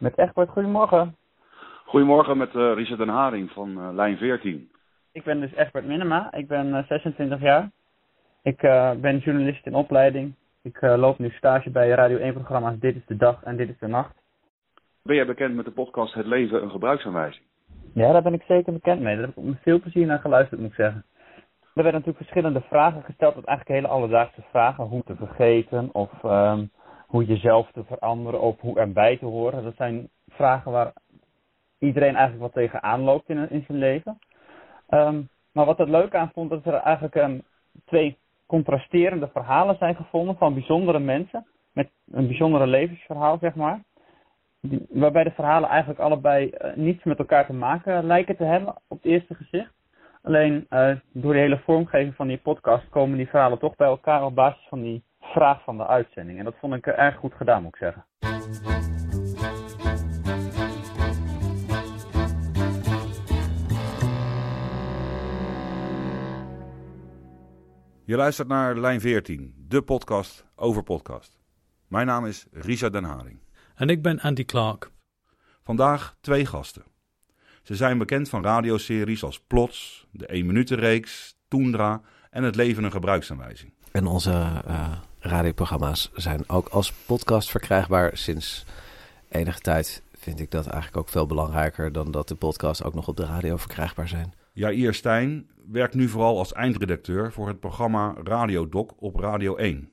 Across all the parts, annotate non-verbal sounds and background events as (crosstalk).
Met Egbert, goedemorgen. Goedemorgen met uh, Richard den Haring van uh, lijn 14. Ik ben dus Egbert Minema, ik ben uh, 26 jaar. Ik ben journalist in opleiding. Ik loop nu stage bij Radio 1-programma's Dit is de Dag en Dit is de Nacht. Ben jij bekend met de podcast Het Leven een gebruiksaanwijzing? Ja, daar ben ik zeker bekend mee. Daar heb ik met veel plezier naar geluisterd, moet ik zeggen. Er werden natuurlijk verschillende vragen gesteld, dat eigenlijk hele alledaagse vragen. Hoe te vergeten, of um, hoe jezelf te veranderen, of hoe erbij te horen. Dat zijn vragen waar iedereen eigenlijk wat tegenaan loopt in, in zijn leven. Um, maar wat het leuk aan vond, dat er eigenlijk um, twee contrasterende verhalen zijn gevonden van bijzondere mensen. Met een bijzondere levensverhaal, zeg maar. Waarbij de verhalen eigenlijk allebei uh, niets met elkaar te maken lijken te hebben op het eerste gezicht. Alleen uh, door de hele vormgeving van die podcast komen die verhalen toch bij elkaar op basis van die vraag van de uitzending. En dat vond ik erg goed gedaan, moet ik zeggen. Je luistert naar Lijn 14, de podcast over podcast. Mijn naam is Risa Den Haring. En ik ben Andy Clark. Vandaag twee gasten. Ze zijn bekend van radioseries als Plots, de 1 Minuten reeks, Toendra en Het Leven een Gebruiksaanwijzing. En onze uh, radioprogramma's zijn ook als podcast verkrijgbaar. Sinds enige tijd vind ik dat eigenlijk ook veel belangrijker dan dat de podcasts ook nog op de radio verkrijgbaar zijn. Jair Stijn werkt nu vooral als eindredacteur voor het programma Radiodoc op Radio 1.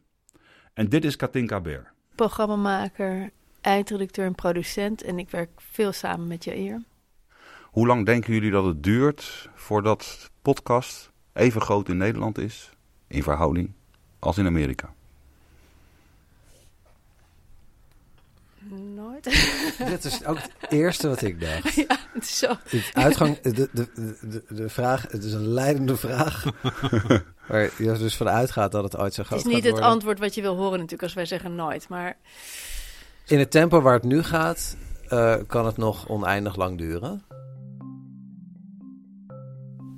En dit is Katinka Ber. Programmamaker, eindredacteur en producent. En ik werk veel samen met Jair. Hoe lang denken jullie dat het duurt voordat podcast even groot in Nederland is, in verhouding, als in Amerika? Nooit. (laughs) Dit is ook het eerste wat ik dacht. Ja, het is zo. Het uitgang, de, de, de, de vraag, het is een leidende vraag. (laughs) waar je dus vanuit gaat dat het ooit zo groot Het is niet gaat het worden. antwoord wat je wil horen natuurlijk als wij zeggen nooit. Maar In het tempo waar het nu gaat, uh, kan het nog oneindig lang duren.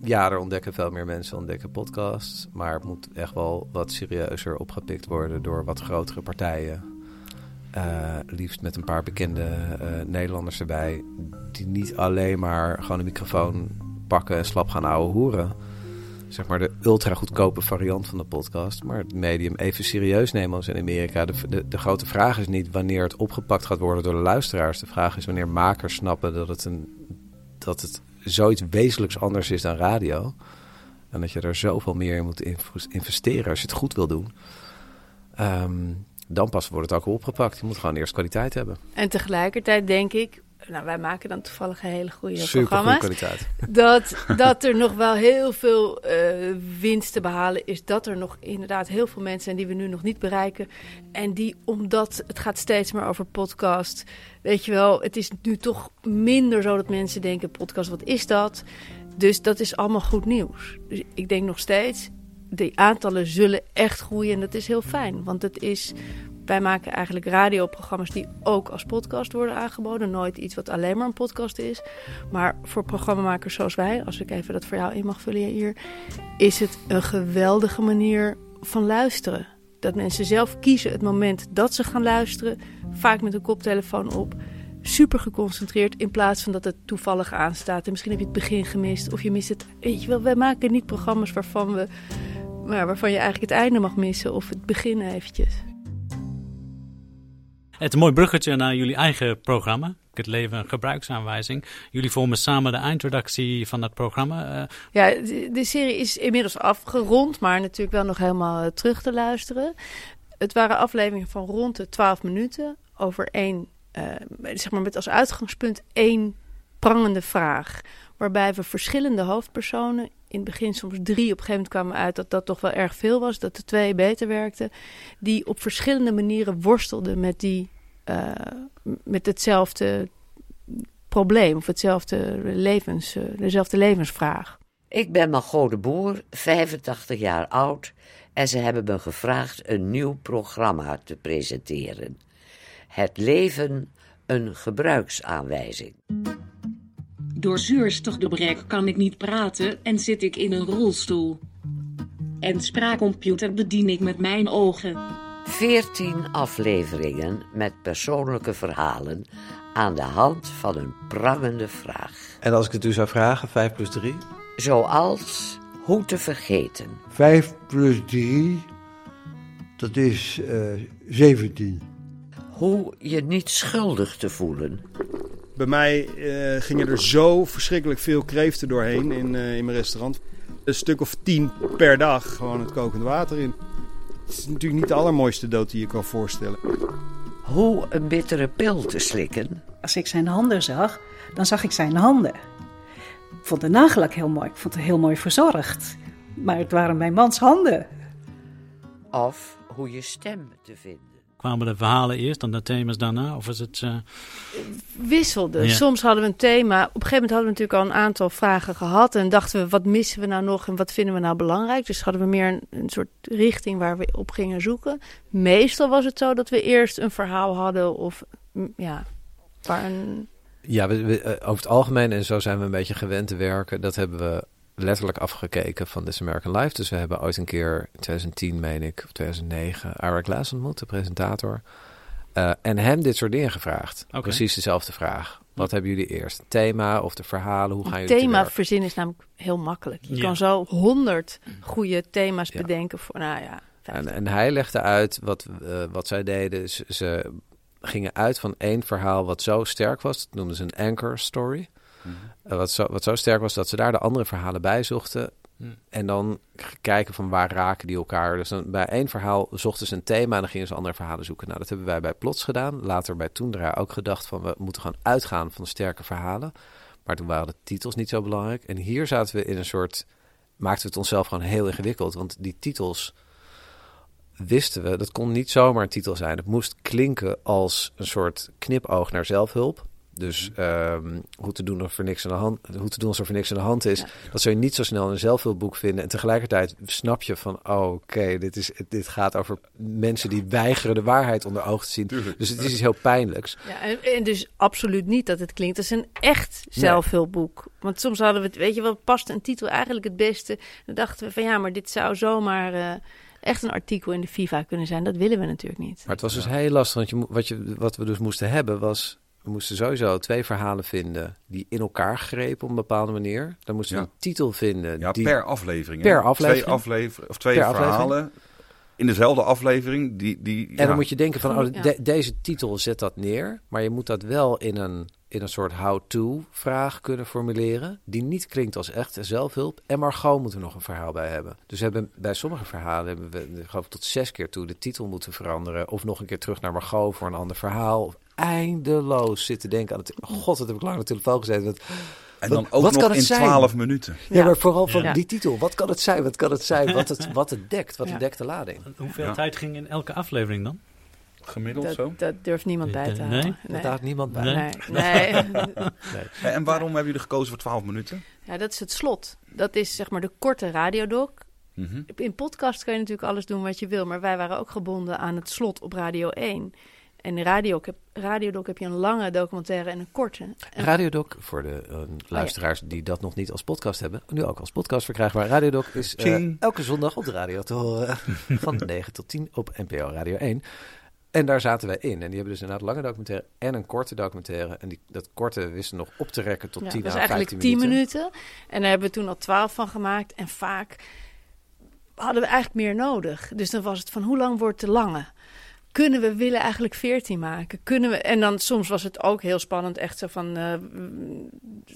Ja, er ontdekken veel meer mensen ontdekken podcasts. Maar het moet echt wel wat serieuzer opgepikt worden door wat grotere partijen. Uh, liefst met een paar bekende uh, Nederlanders erbij. Die niet alleen maar gewoon een microfoon pakken en slap gaan ouwe hoeren. Zeg maar de ultra goedkope variant van de podcast. Maar het medium even serieus nemen als in Amerika. De, de, de grote vraag is niet wanneer het opgepakt gaat worden door de luisteraars. De vraag is wanneer makers snappen dat het, een, dat het zoiets wezenlijks anders is dan radio. En dat je er zoveel meer in moet investeren als je het goed wil doen. Um, dan pas wordt het ook opgepakt. Je moet gewoon eerst kwaliteit hebben. En tegelijkertijd denk ik, nou wij maken dan toevallig een hele goede Super programma's. kwaliteit. (laughs) Dat, dat er nog wel heel veel uh, winst te behalen is. Dat er nog inderdaad heel veel mensen zijn die we nu nog niet bereiken. En die, omdat het gaat steeds meer over podcast. Weet je wel, het is nu toch minder zo dat mensen denken, podcast, wat is dat? Dus dat is allemaal goed nieuws. Dus ik denk nog steeds, de aantallen zullen echt groeien en dat is heel fijn. Want het is, wij maken eigenlijk radioprogramma's die ook als podcast worden aangeboden. Nooit iets wat alleen maar een podcast is. Maar voor programmamakers zoals wij, als ik even dat voor jou in mag vullen hier, is het een geweldige manier van luisteren. Dat mensen zelf kiezen het moment dat ze gaan luisteren, vaak met een koptelefoon op. Super geconcentreerd in plaats van dat het toevallig aanstaat. En misschien heb je het begin gemist of je mist het. Weet je wel, wij maken niet programma's waarvan we waarvan je eigenlijk het einde mag missen of het begin eventjes. Het is een mooi bruggetje naar jullie eigen programma. Het leven een gebruiksaanwijzing. Jullie vormen samen de eindredactie van dat programma. Uh, ja, de, de, serie is inmiddels afgerond, maar natuurlijk wel nog helemaal uh, terug te luisteren. Het waren afleveringen van rond de 12 minuten over één, uh, zeg maar met als uitgangspunt één prangende vraag. Waarbij we verschillende hoofdpersonen, in het begin soms drie, op een gegeven moment kwamen uit dat dat toch wel erg veel was, dat de twee beter werkten, die op verschillende manieren worstelden met, die, uh, met hetzelfde probleem of hetzelfde levens, uh, dezelfde levensvraag. Ik ben Margot de Boer, 85 jaar oud en ze hebben me gevraagd een nieuw programma te presenteren. Het leven een gebruiksaanwijzing. Door zuurstofgebrek kan ik niet praten en zit ik in een rolstoel. En spraakcomputer bedien ik met mijn ogen. 14 afleveringen met persoonlijke verhalen aan de hand van een prangende vraag. En als ik het u zou vragen, 5 plus 3? Zoals hoe te vergeten. 5 plus 3, dat is eh 17. Hoe je niet schuldig te voelen. Bij mij eh, gingen er zo verschrikkelijk veel kreeften doorheen in, eh, in mijn restaurant. Een stuk of tien per dag, gewoon het kokend water in. Het is natuurlijk niet de allermooiste dood die je kan voorstellen. Hoe een bittere pil te slikken. Als ik zijn handen zag, dan zag ik zijn handen. Ik vond de nagellak heel mooi. Ik vond het heel mooi verzorgd. Maar het waren mijn mans handen. Of hoe je stem te vinden. Kwamen de verhalen eerst, dan de thema's daarna? Of is het... eh, wisselde. Ja. Soms hadden we een thema. Op een gegeven moment hadden we natuurlijk al een aantal vragen gehad. En dachten we, wat missen we nou nog en wat vinden we nou belangrijk? Dus hadden we meer een, een soort richting waar we op gingen zoeken. Meestal was het zo dat we eerst een verhaal hadden of mm, ja, waar een... Ja, we, we, eh, over het algemeen, en zo zijn we een beetje gewend te werken, dat hebben we letterlijk afgekeken van This American Life. Dus we hebben ooit een keer, in 2010 meen ik, of 2009, Ira Glass ontmoet, de presentator. Eh, en hem dit soort dingen gevraagd. Precies dezelfde vraag. Wat hebben jullie eerst? Thema of de verhalen? Hoe gaan jullie thema werk? verzinnen is namelijk heel makkelijk. Je Ja. kan zo honderd goede thema's Ja. bedenken voor, nou ja, En, en hij legde uit wat, eh, wat zij deden. Ze, ze gingen uit van één verhaal wat zo sterk was. Dat noemden ze een anchor story. Eh, wat, zo, wat zo sterk was dat ze daar de andere verhalen bij zochten. Hmm. En dan kijken van waar raken die elkaar. Dus dan, bij één verhaal zochten ze een thema en dan gingen ze andere verhalen zoeken. Nou, dat hebben wij bij Plots gedaan. Later bij Toendra ook gedacht van we moeten gewoon uitgaan van de sterke verhalen. Maar toen waren de titels niet zo belangrijk. En hier zaten we in een soort... Maakten we het onszelf gewoon heel ingewikkeld. Want die titels wisten we, dat kon niet zomaar een titel zijn. Het moest klinken als een soort knipoog naar zelfhulp. Dus ehm, hoe te doen of er niks aan de hand, hoe te doen alsof er niks aan de hand is. Dat zul je niet zo snel in een zelfhulpboek vinden. En tegelijkertijd snap je van, oh, oké, dit is dit gaat over mensen die weigeren de waarheid onder ogen te zien. Dus het is iets heel pijnlijks. Ja, en, en dus absoluut niet dat het klinkt als een echt zelfhulpboek. Want soms hadden we het, weet je wel, past een titel eigenlijk het beste. Dan dachten we van ja, maar dit zou zomaar eh, echt een artikel in de FIFA kunnen zijn. Dat willen we natuurlijk niet. Maar het was dus heel lastig. Want je, wat, je, wat we dus moesten hebben was... We moesten sowieso twee verhalen vinden die in elkaar grepen op een bepaalde manier. Dan moesten we Ja. een titel vinden Ja, die... per aflevering. Per hè? aflevering. Twee, aflever of twee Per aflevering. verhalen in dezelfde aflevering. Die, die, En ja. dan moet je denken van, oh, de- deze titel zet dat neer. Maar je moet dat wel in een, in een soort how-to vraag kunnen formuleren. Die niet klinkt als echt zelfhulp. En Margot moet er nog een verhaal bij hebben. Dus we hebben, bij sommige verhalen hebben we, ik geloof tot zes keer toe, de titel moeten veranderen. Of nog een keer terug naar Margot voor een ander verhaal. Eindeloos zitten denken aan het... God, wat heb ik lang aan de telefoon gezeten. Wat, en dan ook wat kan nog het in zijn? 12 minuten. ja, Ja. maar vooral van Ja. die titel. Wat kan het zijn? Wat kan het zijn? Wat het, (laughs) wat het dekt. Wat Ja. het dekt de lading. hoeveel Ja. tijd ging in elke aflevering dan? Gemiddeld zo. Dat, dat durft niemand bij te Nee? houden. Dat houdt niemand bij. Nee. (laughs) Nee. nee. (laughs) En en waarom hebben jullie gekozen voor 12 minuten? Ja, dat is het slot. Dat is zeg maar de korte radiodoc. Mhm. In podcast kan je natuurlijk alles doen wat je wil, maar wij waren ook gebonden aan het slot op Radio 1. En in Radio, heb, Radiodoc heb je een lange documentaire en een korte. Radiodoc, voor de eh, luisteraars die dat nog niet als podcast hebben, nu ook als podcast verkrijgbaar. Radiodoc is eh, elke zondag op de radio te horen (laughs) van 9 tot 10 op NPO Radio 1. En daar zaten wij in. En die hebben dus inderdaad een lange documentaire en een korte documentaire. En die, dat korte wisten nog op te rekken tot ja, 10 dat à is 15 eigenlijk 10 minuten. minuten. En daar hebben we toen al 12 van gemaakt. En vaak hadden we eigenlijk meer nodig. Dus dan was het van hoe lang wordt te lange? Kunnen we willen eigenlijk 14 maken? Kunnen we, en dan soms was het ook heel spannend, echt zo van eh,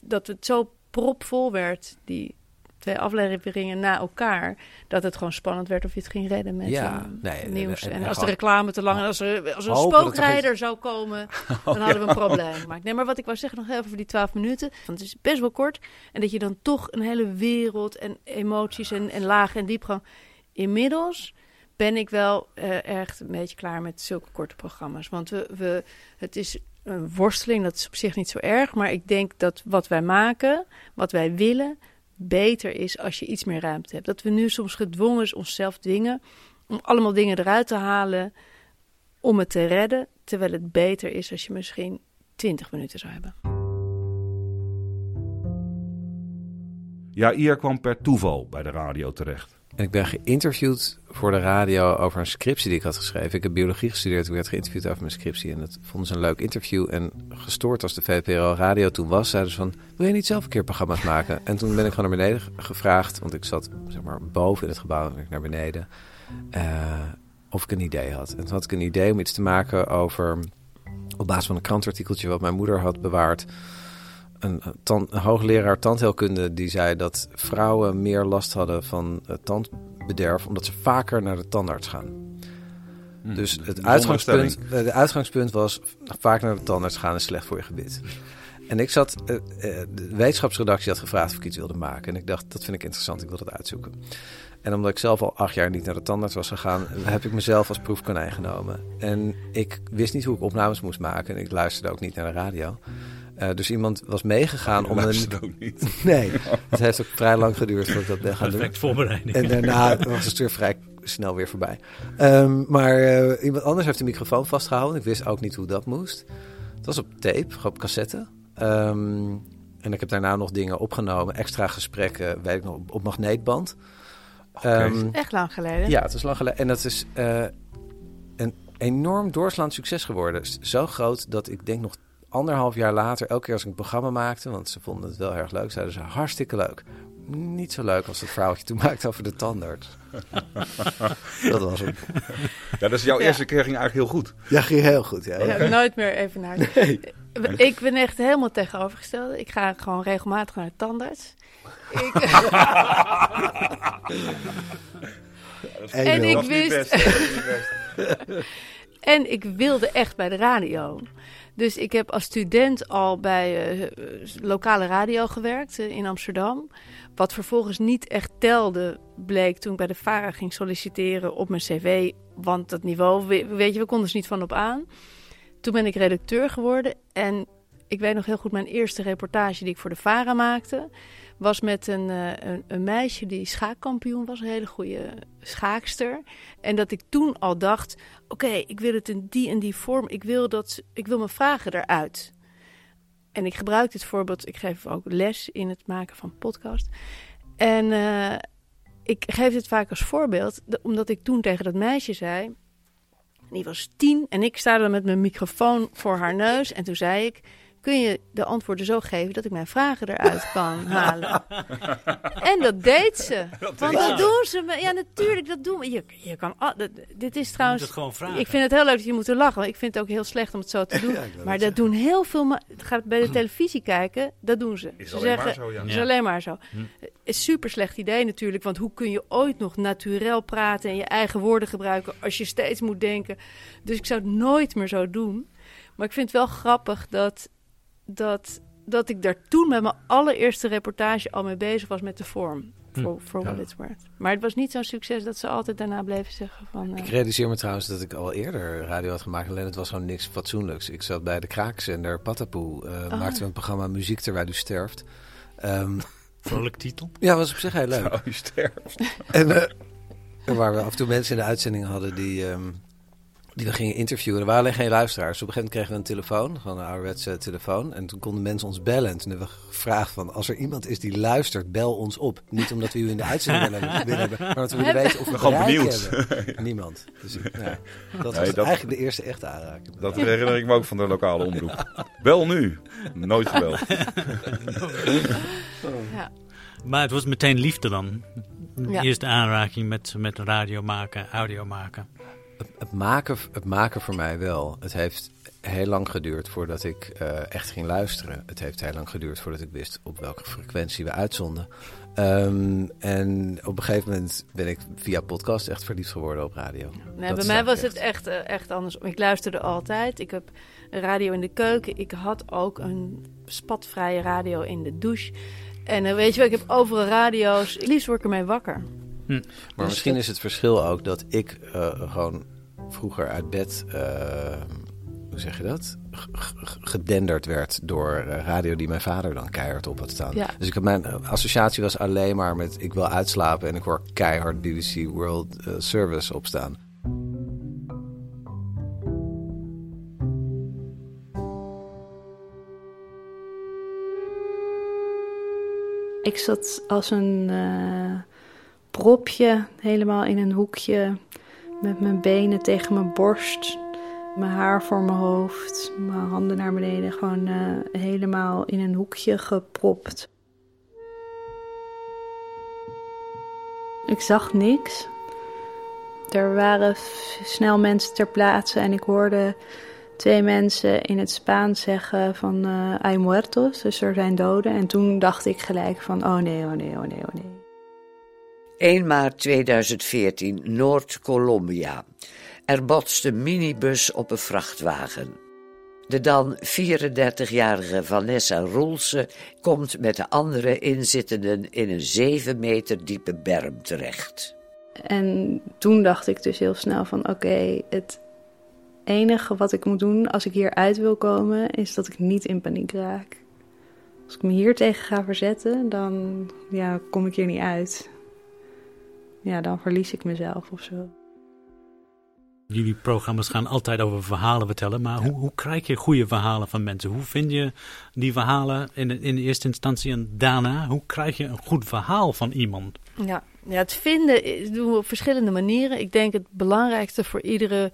dat het zo propvol werd, die twee afleveringen na elkaar, dat het gewoon spannend werd of je het ging redden met Ja, eh, nee, en- nieuws. en- En, en als de reclame te lang, als er, als een er spookrijder zou komen, (laughs) dan hadden we een probleem gemaakt. Nee, maar wat ik wou zeggen nog even over die 12 minuten, want het is best wel kort, en dat je dan toch een hele wereld en emoties en, en lagen en diepgang. Inmiddels ben ik wel eh, echt een beetje klaar met zulke korte programma's. Want we, we, het is een worsteling, dat is op zich niet zo erg. Maar ik denk dat wat wij maken, wat wij willen, beter is als je iets meer ruimte hebt. Dat we nu soms gedwongen is onszelf dwingen om allemaal dingen eruit te halen om het te redden. Terwijl het beter is als je misschien 20 minuten zou hebben. Ja, Ier kwam per toeval bij de radio terecht. En ik ben geïnterviewd voor de radio over een scriptie die ik had geschreven. Ik heb biologie gestudeerd, ik werd geïnterviewd over mijn scriptie. En dat vonden ze een leuk interview. En gestoord als de VPRO radio toen was, zeiden ze van... wil je niet zelf een keer programma's maken? En toen ben ik gewoon naar beneden gevraagd, want ik zat zeg maar boven in het gebouw en ik naar beneden... Uh, of ik een idee had. En toen had ik een idee om iets te maken over... op basis van een krantartikeltje wat mijn moeder had bewaard een, een hoogleraar tandheelkunde die zei dat vrouwen meer last hadden van tandbederf omdat ze vaker naar de tandarts gaan. Hmm, dus het uitgangspunt, de uitgangspunt was vaak naar de tandarts gaan is slecht voor je gebit. En ik zat, uh, de wetenschapsredactie had gevraagd of ik iets wilde maken. En ik dacht, dat vind ik interessant, ik wil dat uitzoeken. En omdat ik zelf al acht jaar niet naar de tandarts was gegaan, heb ik mezelf als proefkonijn genomen. En ik wist niet hoe ik opnames moest maken. En ik luisterde ook niet naar de radio. Uh, dus iemand was meegegaan om een. ook niet. (laughs) nee, het heeft ook vrij lang geduurd voordat ik dat ben gaan Perfect doen. voorbereiding. En daarna was het stuur vrij snel weer voorbij. Um, maar uh, iemand anders heeft de microfoon vastgehouden. Ik wist ook niet hoe dat moest. Het was op tape, op cassette. Um, en ik heb daarna nog dingen opgenomen, extra gesprekken, weet ik nog, op magneetband. Okay. Um, Echt lang geleden. Ja, het is lang geleden. En dat is uh, een enorm doorslaand succes geworden. Zo groot dat ik denk nog anderhalf jaar later, elke keer als ik een programma maakte, want ze vonden het wel erg leuk, zeiden ze hartstikke leuk. Niet zo leuk als het verhaaltje toen maakte over de tandarts. (laughs) dat was hem. Ja, dus jouw eerste keer ging eigenlijk heel goed. Ja, ging heel goed. Ja. ja nooit meer even naar. Nee. (laughs) Ik ben echt helemaal tegenovergesteld. Ik ga gewoon regelmatig naar de tandarts. Ik... (laughs) en ik wist. en ik wilde echt bij de radio. Dus ik heb als student al bij uh, lokale radio gewerkt uh, in Amsterdam. Wat vervolgens niet echt telde, bleek toen ik bij de VARA ging solliciteren op mijn cv. Want dat niveau, weet je, we konden er niet van op aan. Toen ben ik redacteur geworden en ik weet nog heel goed mijn eerste reportage die ik voor de VARA maakte was met een, uh, een, een, meisje die schaakkampioen was, een hele goede schaakster. En dat ik toen al dacht: oké, ik wil het in die en die vorm. Ik wil, dat, ik wil mijn vragen eruit. En ik gebruik dit voorbeeld. Ik geef ook les in het maken van podcast. En uh, ik geef dit vaak als voorbeeld, omdat ik toen tegen dat meisje zei. Die was tien en ik sta er met mijn microfoon voor haar neus. En toen zei ik: kun je de antwoorden zo geven dat ik mijn vragen eruit kan (laughs) halen. en dat deed ze. (laughs) Want dat doen ze. Ja, natuurlijk, dat doen we. Je, je kan, dit is trouwens. ik vind het heel leuk dat je moet lachen. Ik vind het ook heel slecht om het zo te (laughs) doen. maar dat doen heel veel. Het gaat bij de (clears throat) televisie kijken, dat doen ze. Is ze alleen zeggen, maar zo, ja. Is alleen maar zo. Hm. Is super slecht idee natuurlijk. Want hoe kun je ooit nog naturel praten en je eigen woorden gebruiken als je steeds moet denken. Dus ik zou het nooit meer zo doen. Maar ik vind het wel grappig dat dat, dat ik daar toen met mijn allereerste reportage al mee bezig was met de vorm. Voor, hm. voor ja. what it's worth. Maar het was niet zo'n succes dat ze altijd daarna bleven zeggen van... Uh... Ik realiseer me trouwens dat ik al eerder radio had gemaakt. Alleen het was gewoon niks fatsoenlijks. Ik zat bij de kraakzender Patapoe. Uh, oh. Maakten we een programma Muziek Terwijl U Sterft. Um, Vrolijk titel. Ja, was op zich heel leuk. Oh, u sterft. en uh, waar we af en toe mensen in de uitzending hadden die... Um, die we gingen interviewen. Er waren alleen geen luisteraars. Op een gegeven moment kregen we een telefoon, gewoon een ouderwetse telefoon. En toen konden mensen ons bellen. En toen hebben we gevraagd van, als er iemand is die luistert, bel ons op. Niet omdat we u in de uitzending willen, (laughs) hebben, maar dat we willen weten of we gewoon benieuwd hebben. (laughs) Niemand. Dus ja, dat was dat, eigenlijk de eerste echte aanraking. Dat herinner ik me ook van de lokale omroep. Bel nu. Nooit gebeld. (laughs) Ja. Maar het was meteen liefde dan. Ja. Eerst aanraking met, met radio maken, audio maken het, maken, het maken voor mij wel. Het heeft heel lang geduurd voordat ik uh, echt ging luisteren. Het heeft heel lang geduurd voordat ik wist op welke frequentie we uitzonden. Um, en op een gegeven moment ben ik via podcast echt verliefd geworden op radio. Nee, bij mij was het echt, uh, echt anders. Ik luisterde altijd. Ik heb een radio in de keuken. Ik had ook een spatvrije radio in de douche. En uh, weet je wel, ik heb overal radio's. Liefst word ik ermee wakker. Hm. Maar misschien is het verschil ook dat ik uh, gewoon vroeger uit bed, uh, hoe zeg je dat? gedenderd werd door uh, radio die mijn vader dan keihard op had staan. Ja. Dus ik, mijn associatie was alleen maar met ik wil uitslapen en ik hoor keihard BBC World Service opstaan. Ik zat als een propje, helemaal in een hoekje. Met mijn benen tegen mijn borst. Mijn haar voor mijn hoofd. Mijn handen naar beneden. Gewoon uh, helemaal in een hoekje gepropt. Ik zag niks. Er waren snel mensen ter plaatse en ik hoorde twee mensen in het Spaans zeggen van uh, hay muertos, dus er zijn doden. En toen dacht ik gelijk van oh nee, oh nee, oh nee, oh nee. 1 maart 2014, Noord-Colombia. Er botst een minibus op een vrachtwagen. De dan 34-jarige Vanessa Roelsen komt met de andere inzittenden in een 7 meter diepe berm terecht. En toen dacht ik dus heel snel van oké, het enige wat ik moet doen als ik hier uit wil komen is dat ik niet in paniek raak. Als ik me hier tegen ga verzetten, dan ja, kom ik hier niet uit. Ja, dan verlies ik mezelf of zo. Jullie programma's gaan altijd over verhalen vertellen, maar hoe, hoe krijg je goede verhalen van mensen? Hoe vind je die verhalen in, in de eerste instantie en daarna? Hoe krijg je een goed verhaal van iemand? Ja, ja het vinden doen we op verschillende manieren. Ik denk het belangrijkste voor iedere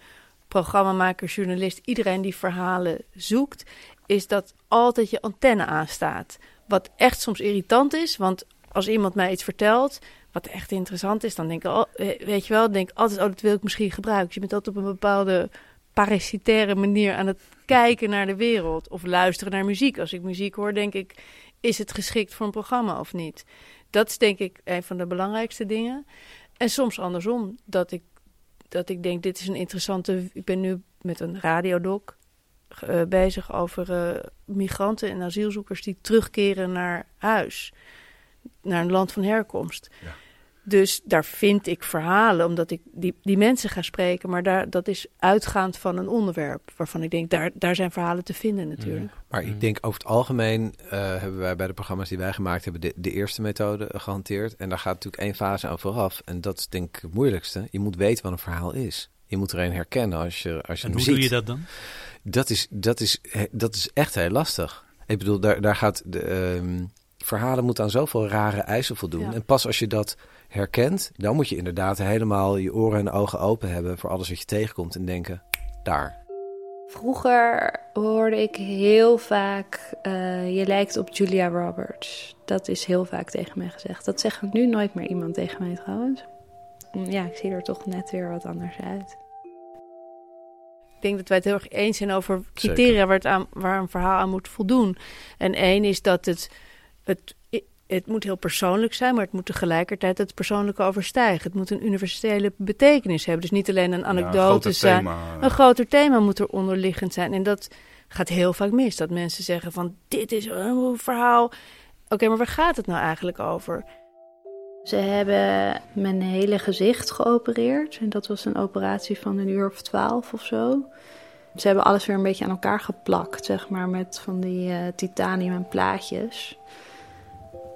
programmamaker, journalist, iedereen die verhalen zoekt, is dat altijd je antenne aanstaat. Wat echt soms irritant is, want als iemand mij iets vertelt, wat echt interessant is, dan denk ik, oh, weet je wel, denk altijd, oh, dat wil ik misschien gebruiken. je bent altijd op een bepaalde parasitaire manier aan het kijken naar de wereld of luisteren naar muziek. Als ik muziek hoor, denk ik, is het geschikt voor een programma of niet? Dat is denk ik een van de belangrijkste dingen. En soms andersom, dat ik, dat ik denk, dit is een interessante... Ik ben nu met een radiodoc uh, bezig over uh, migranten en asielzoekers die terugkeren naar huis naar een land van herkomst. Ja. Dus daar vind ik verhalen, omdat ik die, die mensen ga spreken. Maar daar, dat is uitgaand van een onderwerp waarvan ik denk, daar, daar zijn verhalen te vinden natuurlijk. Maar ik denk over het algemeen uh, hebben wij bij de programma's die wij gemaakt hebben de, de eerste methode gehanteerd. En daar gaat natuurlijk één fase aan vooraf. En dat is denk ik het moeilijkste. Je moet weten wat een verhaal is. Je moet er een herkennen als je, als je en hoe doe je dat dan? Dat is, dat is, dat is echt heel lastig. Ik bedoel, daar, daar gaat de, uh, verhalen moeten aan zoveel rare eisen voldoen. En pas als je dat herkent, dan moet je inderdaad helemaal je oren en ogen open hebben voor alles wat je tegenkomt en denken, daar. Vroeger hoorde ik heel vaak, uh, je lijkt op Julia Roberts. Dat is heel vaak tegen mij gezegd. Dat zegt nu nooit meer iemand tegen mij trouwens. Ja, ik zie er toch net weer wat anders uit. Ik denk dat wij het heel erg eens zijn over criteria waar, het aan, waar een verhaal aan moet voldoen. En één is dat het het, het moet heel persoonlijk zijn, maar het moet tegelijkertijd het persoonlijke overstijgen. Het moet een universele betekenis hebben. Dus niet alleen een anekdote een zijn. Thema. Een groter thema moet er onderliggend zijn. En dat gaat heel vaak mis. Dat mensen zeggen van dit is een verhaal. Oké, maar waar gaat het nou eigenlijk over? Ze hebben mijn hele gezicht geopereerd. En dat was een operatie van een uur of twaalf of zo. Ze hebben alles weer een beetje aan elkaar geplakt, zeg maar, met van die uh, titanium en plaatjes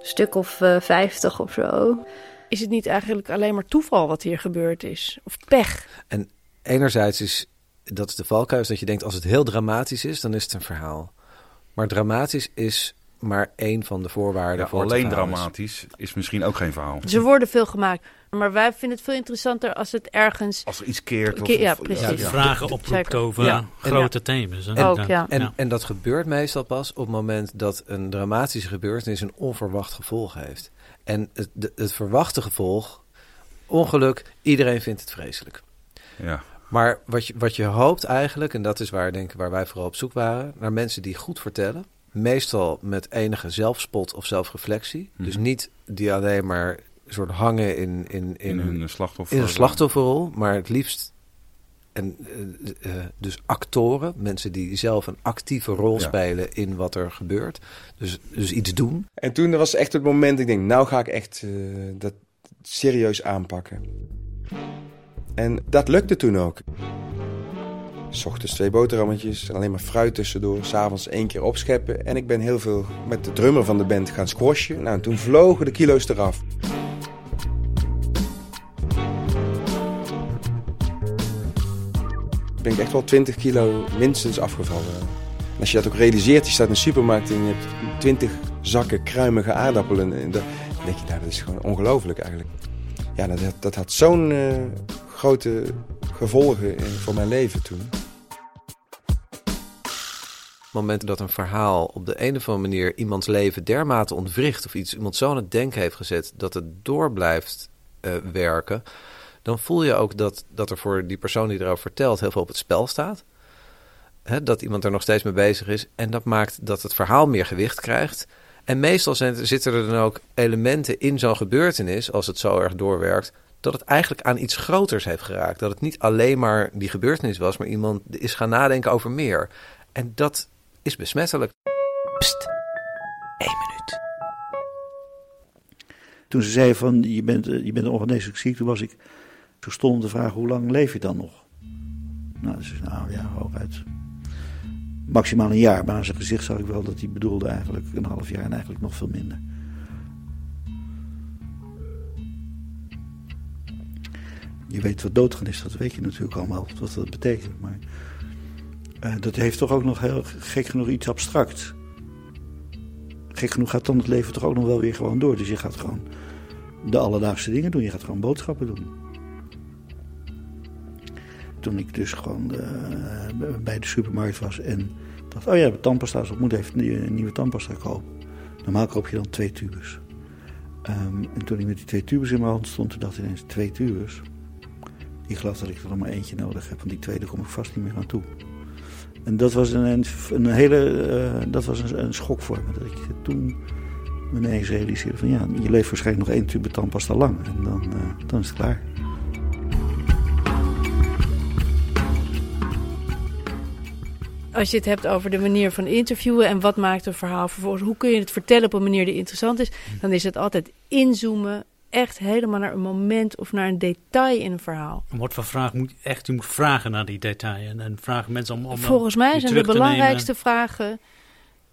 stuk of uh, vijftig of zo. Is het niet eigenlijk alleen maar toeval wat hier gebeurd is? Of pech? En enerzijds is dat is de valkuis dat je denkt als het heel dramatisch is, dan is het een verhaal. Maar dramatisch is maar één van de voorwaarden voor Alleen dramatisch is. misschien ook geen verhaal. Ze worden veel gemaakt. Maar wij vinden het veel interessanter als het ergens... Als er iets keert. Of, ja, precies. Ja, vragen oproept over grote thema's. En, ook, ja. En, en, dat gebeurt meestal pas op het moment dat een dramatische gebeurtenis een onverwacht gevolg heeft. En het, het verwachte gevolg, ongeluk, iedereen vindt het vreselijk. Ja. Maar wat je, wat je hoopt eigenlijk, en dat is waar, denk ik, waar wij vooral op zoek waren, naar mensen die goed vertellen meestal met enige zelfspot of zelfreflectie. Dus mhm. niet die alleen maar soort hangen in, in, in, in een slachtoffer, in een slachtofferrol, maar het liefst en uh, uh, dus actoren, mensen die zelf een actieve rol spelen in wat er gebeurt. Dus, dus iets doen. En toen was echt het moment, ik denk, nou ga ik echt uh, dat serieus aanpakken. En dat lukte toen ook. S ochtends twee boterhammetjes, alleen maar fruit tussendoor. S'avonds één keer opscheppen. En ik ben heel veel met de drummer van de band gaan squashen. Nou, en toen vlogen de kilo's eraf. Ben ik echt wel 20 kilo minstens afgevallen. En als je dat ook realiseert, je staat in een supermarkt en je hebt 20 zakken kruimige aardappelen. En dan denk je, nou, dat is gewoon ongelooflijk eigenlijk. Ja, dat, dat had zo'n eh, grote gevolgen in, voor mijn leven toen. momenten dat een verhaal op de een of andere manier iemands leven dermate ontwricht of iets iemand zo aan het denken heeft gezet dat het door blijft eh, werken, dan voel je ook dat, dat er voor die persoon die erover vertelt heel veel op het spel staat. Hè, dat iemand er nog steeds mee bezig is. En dat maakt dat het verhaal meer gewicht krijgt. En meestal zijn, zitten er dan ook elementen in zo'n gebeurtenis, als het zo erg doorwerkt, dat het eigenlijk aan iets groters heeft geraakt. Dat het niet alleen maar die gebeurtenis was, maar iemand is gaan nadenken over meer. En dat is besmettelijk. Pst, één minuut. Toen ze zei van, je bent, eh, je bent ongeneeslijk ziek, toen was ik verstonden te vragen, hoe lang leef je dan nog? Nou, zei, nou ja, hooguit maximaal een jaar. Maar aan zijn gezicht zag ik wel dat hij bedoelde eigenlijk een half jaar en eigenlijk nog veel minder. Je weet wat doodgaan is, dat weet je natuurlijk allemaal, wat dat betekent. Maar eh, dat heeft toch ook nog heel gek genoeg iets abstracts. Gek genoeg gaat dan het leven toch ook nog wel weer gewoon door. Dus je gaat gewoon de alledaagse dingen doen. Je gaat gewoon boodschappen doen. Toen ik dus gewoon eh, bij de supermarkt was en dacht, oh ja, de tandpasta is op, moet even een nieuwe tandpasta kopen. Normaal koop je dan twee tubes. Ehm, en toen ik met die twee tubes in mijn hand stond, toen dacht ik ineens, twee tubes? Ik geloof dat ik er nog maar eentje nodig heb, want die tweede kom ik vast niet meer aan toe. En dat was een, een, hele, eh, dat was een, een schok voor me. Dat ik toen me ineens realiseerde van ja, je leeft waarschijnlijk nog één tube tandpasta lang. En dan, eh, dan is het klaar. Als je het hebt over de manier van interviewen en wat maakt een verhaal vervolgens, hoe kun je het vertellen op een manier die interessant is, dan is het altijd inzoomen, echt helemaal naar een moment of naar een detail in een verhaal. En wat voor vraag moet je echt? Je moet vragen naar die detail en, en vragen mensen om. om Volgens mij zijn de belangrijkste vragen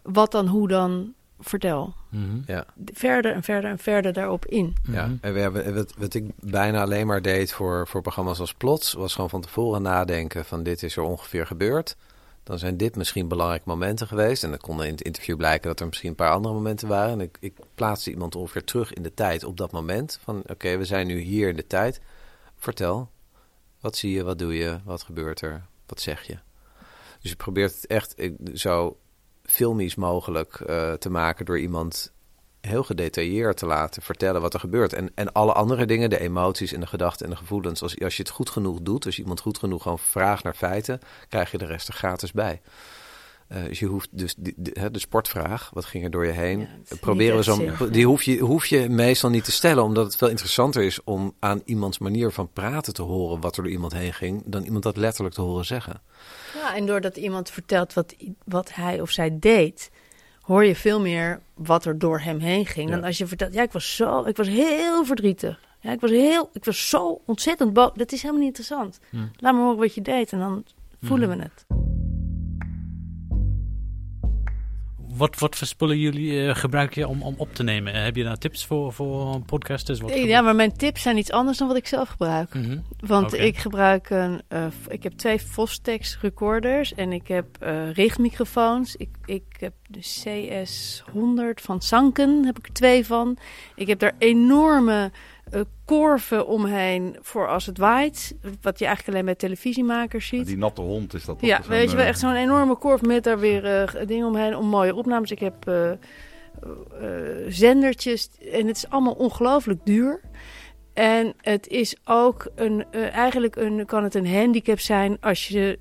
wat dan, hoe dan, vertel. Mhm. Ja. Verder en verder en verder daarop in. Ja, Mhm. en we hebben, wat, wat ik bijna alleen maar deed voor, voor programma's als Plots, was gewoon van tevoren nadenken van dit is er ongeveer gebeurd. Dan zijn dit misschien belangrijke momenten geweest. En dan kon in het interview blijken dat er misschien een paar andere momenten waren. En ik, ik plaatste iemand ongeveer terug in de tijd op dat moment. Van oké, we zijn nu hier in de tijd. Vertel, wat zie je, wat doe je, wat gebeurt er, wat zeg je? Dus je probeert het echt zo filmisch mogelijk eh, te maken door iemand heel gedetailleerd te laten vertellen wat er gebeurt. En, en alle andere dingen, de emoties en de gedachten en de gevoelens. Als, als je het goed genoeg doet, als je iemand goed genoeg gewoon vraagt naar feiten, krijg je de rest er gratis bij. Eh, dus je hoeft dus die- de, de sportvraag, wat ging er door je heen? Proberen we zo. Die hoef je, hoef je meestal niet te stellen, omdat het veel interessanter is om aan iemands manier van praten te horen wat er door iemand heen ging, dan iemand dat letterlijk te horen zeggen. Ja, en doordat iemand vertelt wat, wat hij of zij deed, hoor je veel meer wat er door hem heen ging. Dan als je vertelt, ja, ik was zo, ik was heel verdrietig. Ja, ik was heel, ik was zo ontzettend boos. Dat is helemaal niet interessant. Hm. Laat me horen wat je deed en dan voelen Mhm. we het. Wat, wat voor spullen jullie eh, gebruik je om, om op te nemen? Eh, heb je daar tips voor, voor podcasters? Wat Ja, maar mijn tips zijn iets anders dan wat ik zelf gebruik. Mhm. Want ik gebruik een, eh, ik heb twee Fostex recorders en ik heb eh richtmicrofoons. Ik, ik heb de CS100 van Sanken, heb ik er twee van. Ik heb daar enorme eh, korven omheen voor als het waait. Wat je eigenlijk alleen bij televisiemakers ziet. Die natte hond is dat? Ja, weet je wel, eh, echt zo'n enorme korf met daar weer eh, dingen omheen om mooie opnames. Ik heb zendertjes en het is allemaal ongelooflijk duur. En het is ook een, eigenlijk een, kan het een handicap zijn als je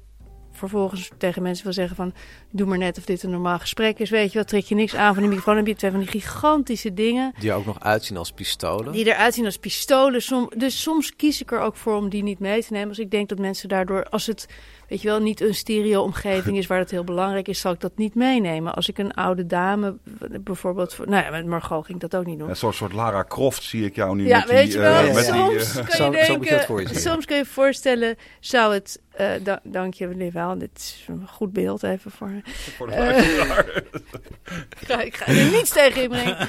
vervolgens tegen mensen wil zeggen van... doe maar net of dit een normaal gesprek is, weet je wat, trek je niks aan van die microfoon. Dan heb je twee van die gigantische dingen... Die er ook nog uitzien als pistolen. Die eruit zien als pistolen. Som, dus soms kies ik er ook voor om die niet mee te nemen. Als ik denk dat mensen daardoor, als het, weet je wel, niet een stereo-omgeving is waar het heel belangrijk is, zal ik dat niet meenemen. Als ik een oude dame, bijvoorbeeld, voor- nou ja, met Margot ging ik dat ook niet doen. Een soort, soort Lara Croft zie ik jou nu Ja, met die... weet je wel, eh, met die, soms eh, kan je denken, soms kun je je voorstellen, zou het, eh da- dank je wel, dit is een goed beeld even voor, (laughs) Voor de Eh, luisteraar. (laughs) ik, ga, ik ga er niets tegen inbrengen.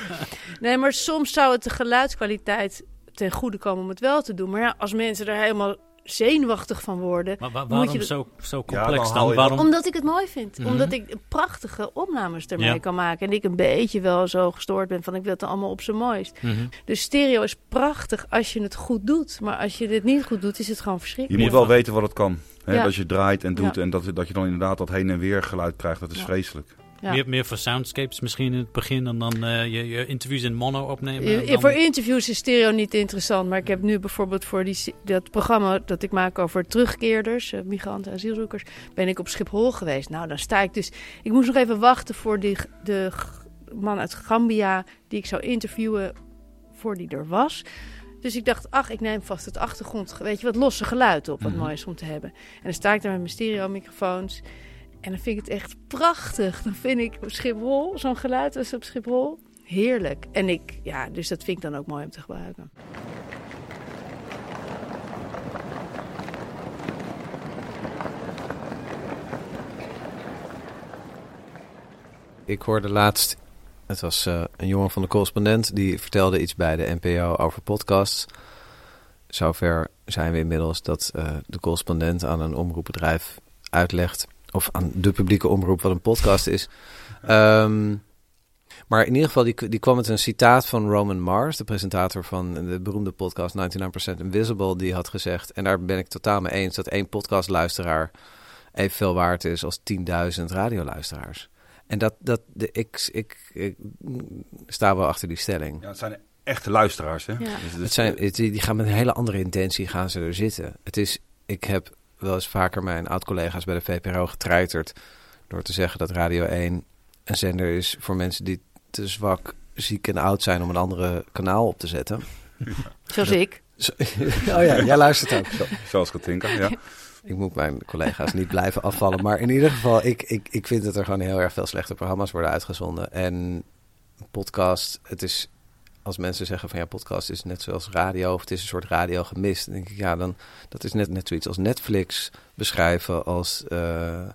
Nee, maar soms zou het de geluidskwaliteit ten goede komen om het wel te doen. Maar ja, als mensen er helemaal zenuwachtig van worden. Maar wa- moet waarom je dat- zo, zo Ja, complex dan je Waarom? Omdat ik het mooi vind. Mhm. Omdat ik prachtige opnames ermee Ja. kan maken. En ik een beetje wel zo gestoord ben van ik wil het allemaal op zijn mooist. Dus stereo is prachtig als je het goed doet. Maar als je dit niet goed doet, is het gewoon Je verschrikkelijk. moet wel weten wat het kan. Hè? Ja. Dat je draait en doet Ja. en dat, dat je dan inderdaad dat heen en weer geluid krijgt. Dat is Ja. vreselijk. Ja. Meer, meer voor soundscapes misschien in het begin en dan eh, je, je interviews in mono opnemen. en Eh, dan- Voor interviews is stereo niet interessant. Maar ik heb nu bijvoorbeeld voor die, dat programma dat ik maak over terugkeerders, eh, migranten, asielzoekers, ben ik op Schiphol geweest. Nou, dan sta ik dus. Ik moest nog even wachten voor die, de man uit Gambia die ik zou interviewen voor die er was. Dus ik dacht, ach, ik neem vast het achtergrond, weet je, wat losse geluid op, wat Mhm. mooi is om te hebben. En dan sta ik daar met mijn stereo-microfoons. En dan vind ik het echt prachtig. Dan vind ik Schiphol, zo'n geluid als op Schiphol, heerlijk. En ik, ja, dus dat vind ik dan ook mooi om te gebruiken. Ik hoorde laatst, het was eh, een jongen van de correspondent, die vertelde iets bij de NPO over podcasts. Zover zijn we inmiddels dat eh, de correspondent aan een omroepbedrijf uitlegt, of aan de publieke omroep, wat een podcast is. Ehm, maar in ieder geval, die, die kwam met een citaat van Roman Mars, de presentator van de beroemde podcast 99% Invisible. Die had gezegd, en daar ben ik totaal mee eens, dat één podcastluisteraar evenveel waard is als 10.000 radioluisteraars. En dat, dat de, ik, ik, ik sta wel achter die stelling. Ja, het zijn echte luisteraars. Hè? Ja. Dus het zijn, het- die die gaan met een hele andere intentie gaan ze er zitten. Het is, ik heb wel eens vaker mijn oud-collega's bij de VPRO getreiterd... door te zeggen dat Radio 1 een zender is voor mensen die te zwak, ziek en oud zijn... om een andere kanaal op te zetten. (laughs) Zoals ik. (laughs) Oh ja, jij luistert ook. Zo. Zoals Katinka, ja. Ik moet mijn collega's niet blijven afvallen. Maar in ieder geval, ik, ik, ik vind dat er gewoon heel erg veel slechte programma's worden uitgezonden. En podcast, het is als mensen zeggen van ja, podcast is net zoals radio of het is een soort radio gemist. Dan denk ik ja, dan dat is net, net zoiets als Netflix beschrijven als, eh,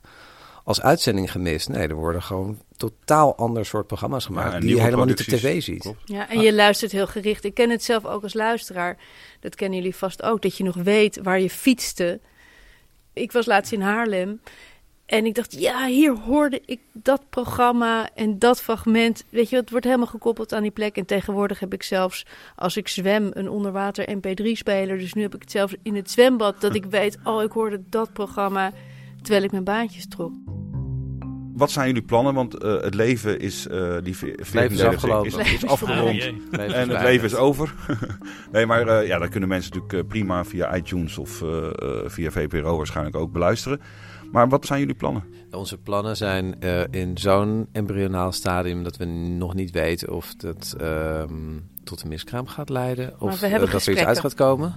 als uitzending gemist. Nee, er worden gewoon totaal ander soort programma's gemaakt Ja, die je helemaal niet op tv ziet. Klopt. Ja, en je luistert heel gericht. Ik ken het zelf ook als luisteraar. Dat kennen jullie vast ook. Dat je nog weet waar je fietste. Ik was laatst in Haarlem. En ik dacht, ja, hier hoorde ik dat programma en dat fragment. Weet je, het wordt helemaal gekoppeld aan die plek. En tegenwoordig heb ik zelfs, als ik zwem, een onderwater MP3-speler. Dus nu heb ik het zelfs in het zwembad dat ik weet, oh, ik hoorde dat programma terwijl ik mijn baantjes trok. Wat zijn jullie plannen? Want eh, het leven is... eh die Het leven is 14 afgelopen. Is, is afgerond. En het leven is over. (laughs) nee, maar eh, ja, dat kunnen mensen natuurlijk prima via iTunes of via VPRO waarschijnlijk ook beluisteren. Maar wat zijn jullie plannen? Onze plannen zijn eh, in zo'n embryonaal stadium dat we nog niet weten of het ehm, tot een miskraam gaat leiden. Of we hebben eh, dat er iets uit gaat komen.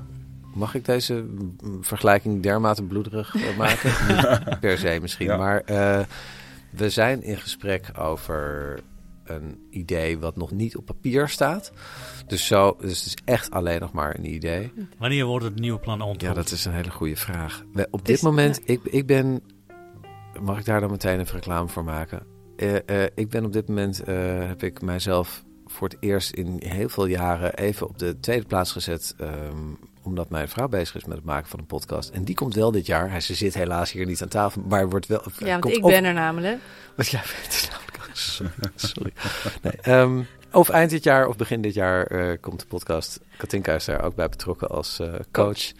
Mag ik deze mm, vergelijking dermate bloederig eh, maken? niet (laughs) per se misschien. Ja. Maar eh, we zijn in gesprek over een idee wat nog niet op papier staat. Dus, zo, dus het is echt alleen nog maar een idee. Wanneer wordt het nieuwe plan onthuld? Ja, dat is een hele goede vraag. We- op dit is- moment, ik, ik ben. Mag ik daar dan meteen even reclame voor maken? Eh, eh, ik ben op dit moment. eh, heb ik mijzelf voor het eerst in heel veel jaren even op de tweede plaats gezet. ehm, omdat mijn vrouw bezig is met het maken van een podcast. En die komt wel dit jaar. Hij ze zit helaas hier niet aan tafel, maar wordt wel. Ja, want komt ik ben er namelijk. Want jij bent er namelijk. Sorry. sorry. Nee, ehm, of eind dit jaar of begin dit jaar eh, komt de podcast. Katinka is daar ook bij betrokken als eh, coach.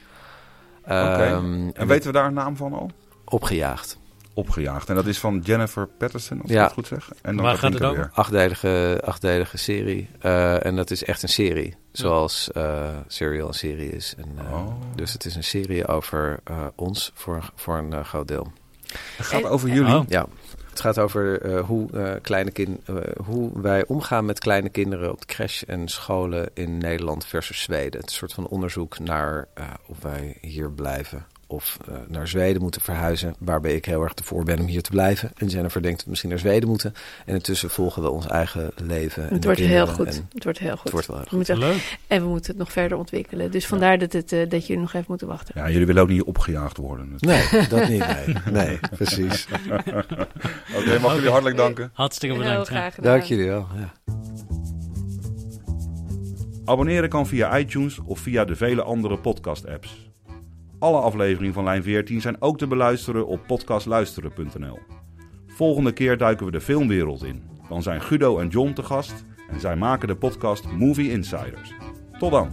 Oké. Ehm, En weten we daar een naam van al? Opgejaagd. Opgejaagd. En dat is van Jennifer Patterson, als Ja. ik het goed zeg. En dan Waar gaat het over? weer. Achtdelige, achtdelige serie. Eh, en dat is echt een serie. Zoals eh Serial een serie is. En, Oh. Dus het is een serie over eh, ons voor, voor een groot deel. Het gaat En- over jullie. Oh. Ja, het gaat over eh, hoe, eh, kleine kin eh, hoe wij omgaan met kleine kinderen op crash en scholen in Nederland versus Zweden. Het een soort van onderzoek naar of wij hier blijven of eh, naar Zweden moeten verhuizen. Waarbij ik heel erg ervoor ben om hier te blijven. En Jennifer denkt dat we misschien naar Zweden moeten. En intussen volgen we ons eigen leven. en Het wordt heel goed. en Het wordt heel goed. Het wordt wel heel We goed. moeten- Leuk. en we moeten het nog verder ontwikkelen. Dus vandaar dat, het, eh, dat jullie nog even moeten wachten. Ja, jullie willen ook niet opgejaagd worden. (laughs) Nee, dat niet. Nee, nee precies. (laughs) Oké, mag jullie hartelijk danken. Hartstikke bedankt. ja. graag gedaan. Dank jullie wel. Ja. Abonneren kan via iTunes of via de vele andere podcast-apps. Alle afleveringen van Lijn 14 zijn ook te beluisteren op podcastluisteren.nl. Volgende keer duiken we de filmwereld in. Dan zijn Guido en John te gast en zij maken de podcast Movie Insiders. Tot dan!